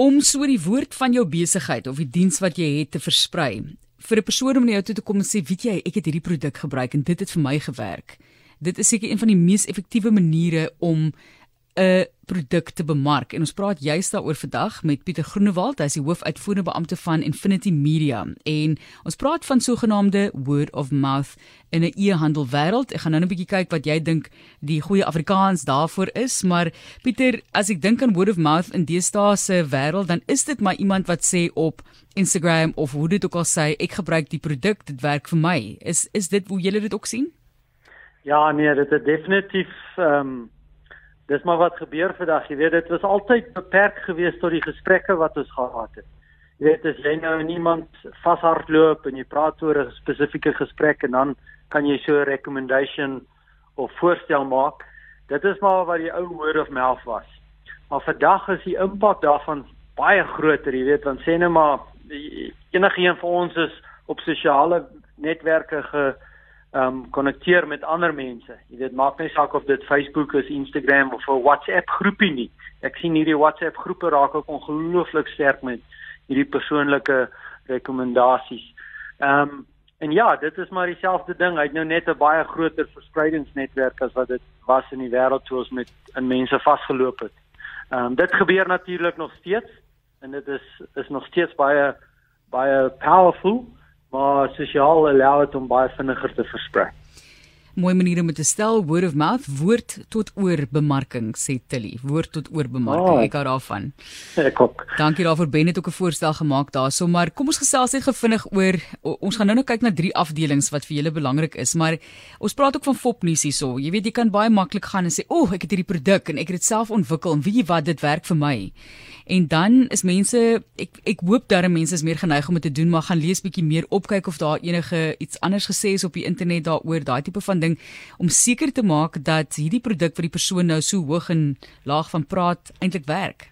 om so die woord van jou besigheid of die diens wat jy het te versprei. Vir 'n persoon om na jou toe te kom en sê weet jy ek het hierdie produk gebruik en dit het vir my gewerk. Dit is seker een van die mees effektiewe maniere om 'n produk te bemark en ons praat juist daaroor vandag met Pieter Groenewald, hy is die hoofuitvoerende beampte van Infinity Media en ons praat van sogenaamde word of mouth in 'n e-handel wêreld. Ek gaan nou 'n bietjie kyk wat jy dink die goeie Afrikaans daarvoor is, maar Pieter, as ek dink aan word of mouth in deesdae se wêreld, dan is dit maar iemand wat sê op Instagram of hoe dit ook al sê, ek gebruik die produk, dit werk vir my. Is is dit hoe julle dit ook sien? Ja, nee, dit is definitief ehm um dis maar wat gebeur vandag. Jy weet dit was altyd beperk geweest tot die gesprekke wat ons gehad het. Jy weet as jy nou niemand vashardloop en jy praat oor 'n spesifieke gesprek en dan kan jy so 'n recommendation of voorstel maak. Dit is maar wat die ou word of mouth was. Maar vandag is die impak daarvan baie groter, jy weet, want sê net maar enige een van ons is op sosiale netwerke ge ehm um, konnekteer met ander mense. Jy weet maak nie saak of dit Facebook is, Instagram of 'n WhatsApp groepie nie. Ek sien hierdie WhatsApp groepe raak ook ongelooflik sterk met hierdie persoonlike rekomendasies. Ehm um, en ja, dit is maar dieselfde ding. Hy het nou net 'n baie groter verspreidingsnetwerk as wat dit was in die wêreld toe ons met in mense vasgeloop het. Ehm um, dit gebeur natuurlik nog steeds en dit is is nog steeds baie baie powerful maar sosiaal allow dit om baie vinniger te versprei. Mooi manier om te stel word of mouth woord tot oor bemarking sê Tilly. Woord tot oor bemarking oh, ek hou daarvan. Ek ook. Dankie daarvoor. Ben het ook 'n voorstel gemaak daarso maar kom ons gesels net gevinnig oor ons gaan nou nou kyk na drie afdelings wat vir julle belangrik is maar ons praat ook van fopnuus hierso. Jy weet jy kan baie maklik gaan en sê o oh, ek het hierdie produk en ek het dit self ontwikkel en weet jy wat dit werk vir my En dan is mense ek ek hoop dat mense is meer geneig om dit te doen, maar gaan lees bietjie meer opkyk of daar enige iets anders gesê is op die internet daaroor, daai tipe van ding om seker te maak dat hierdie produk vir die persoon nou so hoog en laag van praat eintlik werk.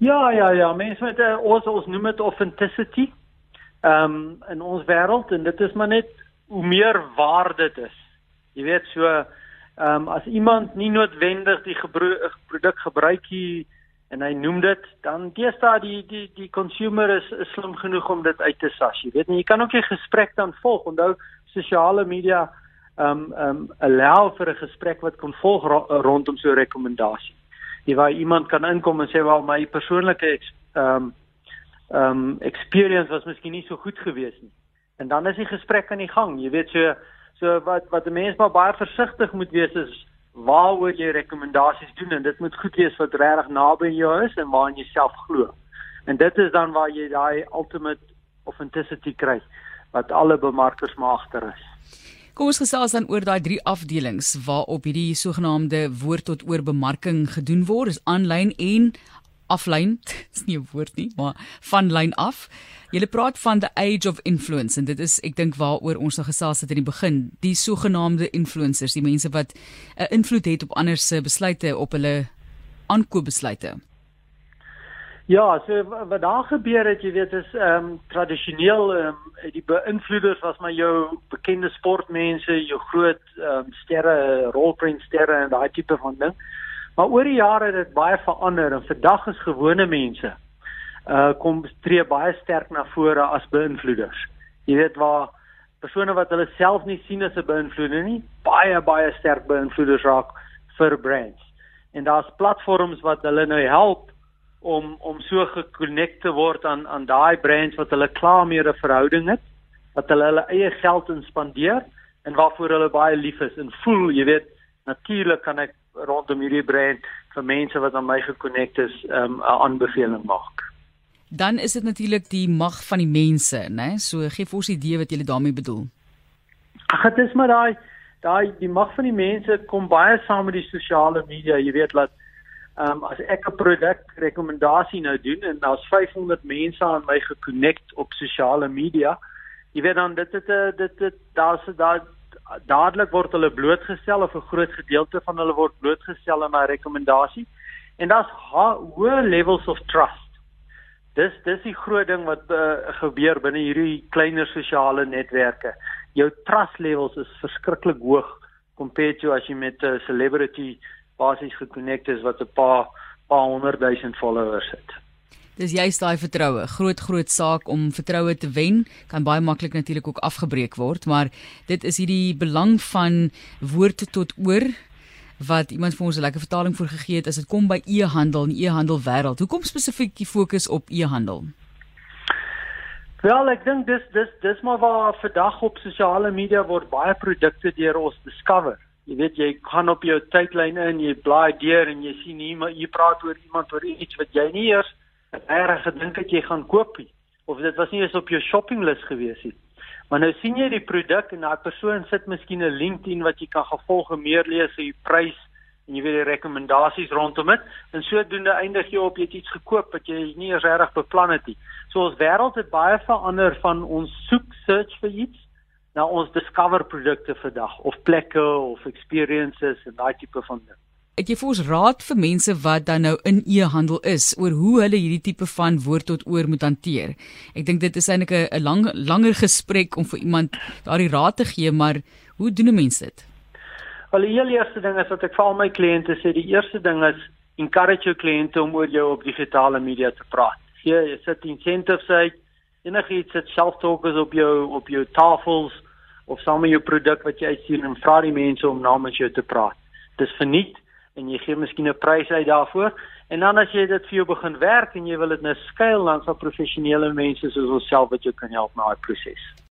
Ja, ja, ja, mense met uh, ons ons noem dit authenticity. Ehm um, in ons wêreld en dit is maar net hoe meer waar dit is. Jy weet so ehm um, as iemand nie noodwendig die produk gebruik hier en hy noem dit dan deesdae die die die consumer is, is slim genoeg om dit uit te sas. Jy weet nie, jy kan ook 'n gesprek dan volg. Onthou sosiale media ehm um, ehm um, allow vir 'n gesprek wat kon volg ro rondom so 'n rekomendasie. Jy waar iemand kan inkom en sê wel my persoonlike ehm um, ehm um, experience was miskien nie so goed gewees nie. En dan is die gesprek aan die gang. Jy weet so so wat wat 'n mens maar baie versigtig moet wees is waaroor jy rekomendasies doen en dit moet goed wees wat regtig naby jou is en waarin jy self glo. En dit is dan waar jy daai ultimate authenticity kry wat alle bemarkers maar agter is. Kom ons gesels dan oor daai drie afdelings waarop hierdie sogenaamde woord tot oor bemarking gedoen word, is aanlyn en aflyn. Dis nie 'n woord nie, maar van lyn af. Jy praat van the age of influence en dit is ek dink waaroor ons nou gesels het in die begin, die sogenaamde influencers, die mense wat 'n uh, invloed het op ander se besluite op hulle aankoopbesluite. Ja, so wat daar gebeur het, jy weet, is ehm um, tradisioneel um, die beïnvloeders was maar jou bekende sportmense, jou groot ehm um, sterre, rolprent sterre en daai tipe van ding. Maar oor die jare het dit baie verander en vandag is gewone mense uh kom tree baie sterk na vore as beïnvloeders. Jy weet waar persone wat hulle self nie sien as 'n beïnvloeder nie, baie baie sterk beïnvloeders raak vir brands. En daar's platforms wat hulle nou help om om so gekonnekte word aan aan daai brands wat hulle klaar mee 'n verhouding het, wat hulle hulle eie geld inspandeer en waarvoor hulle baie lief is en voel, jy weet, natuurlik kan ek rondom hierdie brand vir mense wat aan my gekonnekte is, um, 'n aanbeveling maak dan is dit natuurlik die mag van die mense, né? So gee vir ons 'n idee wat jy daarmee bedoel. Ag, dit is maar daai daai die mag van die mense kom baie saam met die sosiale media. Jy weet dat ehm um, as ek 'n produk rekomendasie nou doen en daar's 500 mense aan my gekonnekt op sosiale media, jy weet dan dit dit dit, dit daar's daar dadelik word hulle blootgestel of 'n groot gedeelte van hulle word blootgestel aan my rekomendasie. En daar's hoë levels of trust Dis dis die groot ding wat uh, gebeur binne hierdie kleiner sosiale netwerke. Jou trust levels is verskriklik hoog compared to as jy met 'n uh, celebrity basies gekonnekt is wat 'n paar paar 100 000 followers het. Dis juist daai vertroue, groot groot saak om vertroue te wen, kan baie maklik natuurlik ook afgebreek word, maar dit is hierdie belang van woord tot oor wat iemand vir ons 'n lekker vertaling voor gegee het as dit kom by e-handel en e-handel wêreld. Hoekom spesifiek die fokus op e-handel? Wel, ek dink dis dis dis maar waar vandag op sosiale media word baie produkte deur ons discover. Jy weet jy gaan op jou tydlyn in, jy blaai deur en jy sien iemand jy praat oor iemand oor iets wat jy nie eers reg gedink het jy gaan koop nie of dit was nie eens op jou shoppinglys gewees nie. Maar nou sien jy die produk en daai persoon sit miskien 'n LinkedIn wat jy kan gevolge meer lees oor die prys en jy weet die rekomendasies rondom dit en sodoende eindig jy op jy iets gekoop wat jy nie eers reg beplan het nie. So ons wêreld het baie verander van ons soek search vir iets na ons discover produkte vandag of plekke of experiences en daai tipe van ding het jy vir ons raad vir mense wat dan nou in e-handel is oor hoe hulle hierdie tipe van woord tot oor moet hanteer? Ek dink dit is eintlik 'n lang langer gesprek om vir iemand daardie raad te gee, maar hoe doen 'n mens dit? Wel, die heel eerste ding is wat ek vir al my kliënte sê, die eerste ding is encourage jou kliënte om oor jou op digitale media te praat. Hier, jy sit incentives uit, enigiets wat self-talkers op jou op jou tafels of saam met jou produk wat jy uitstuur en vra die mense om namens jou te praat. Dis verniet en jy gee miskien 'n prys uit daarvoor. En dan as jy dit vir jou begin werk en jy wil dit nou skuil dan sal professionele mense soos onsself wat jou kan help met daai proses.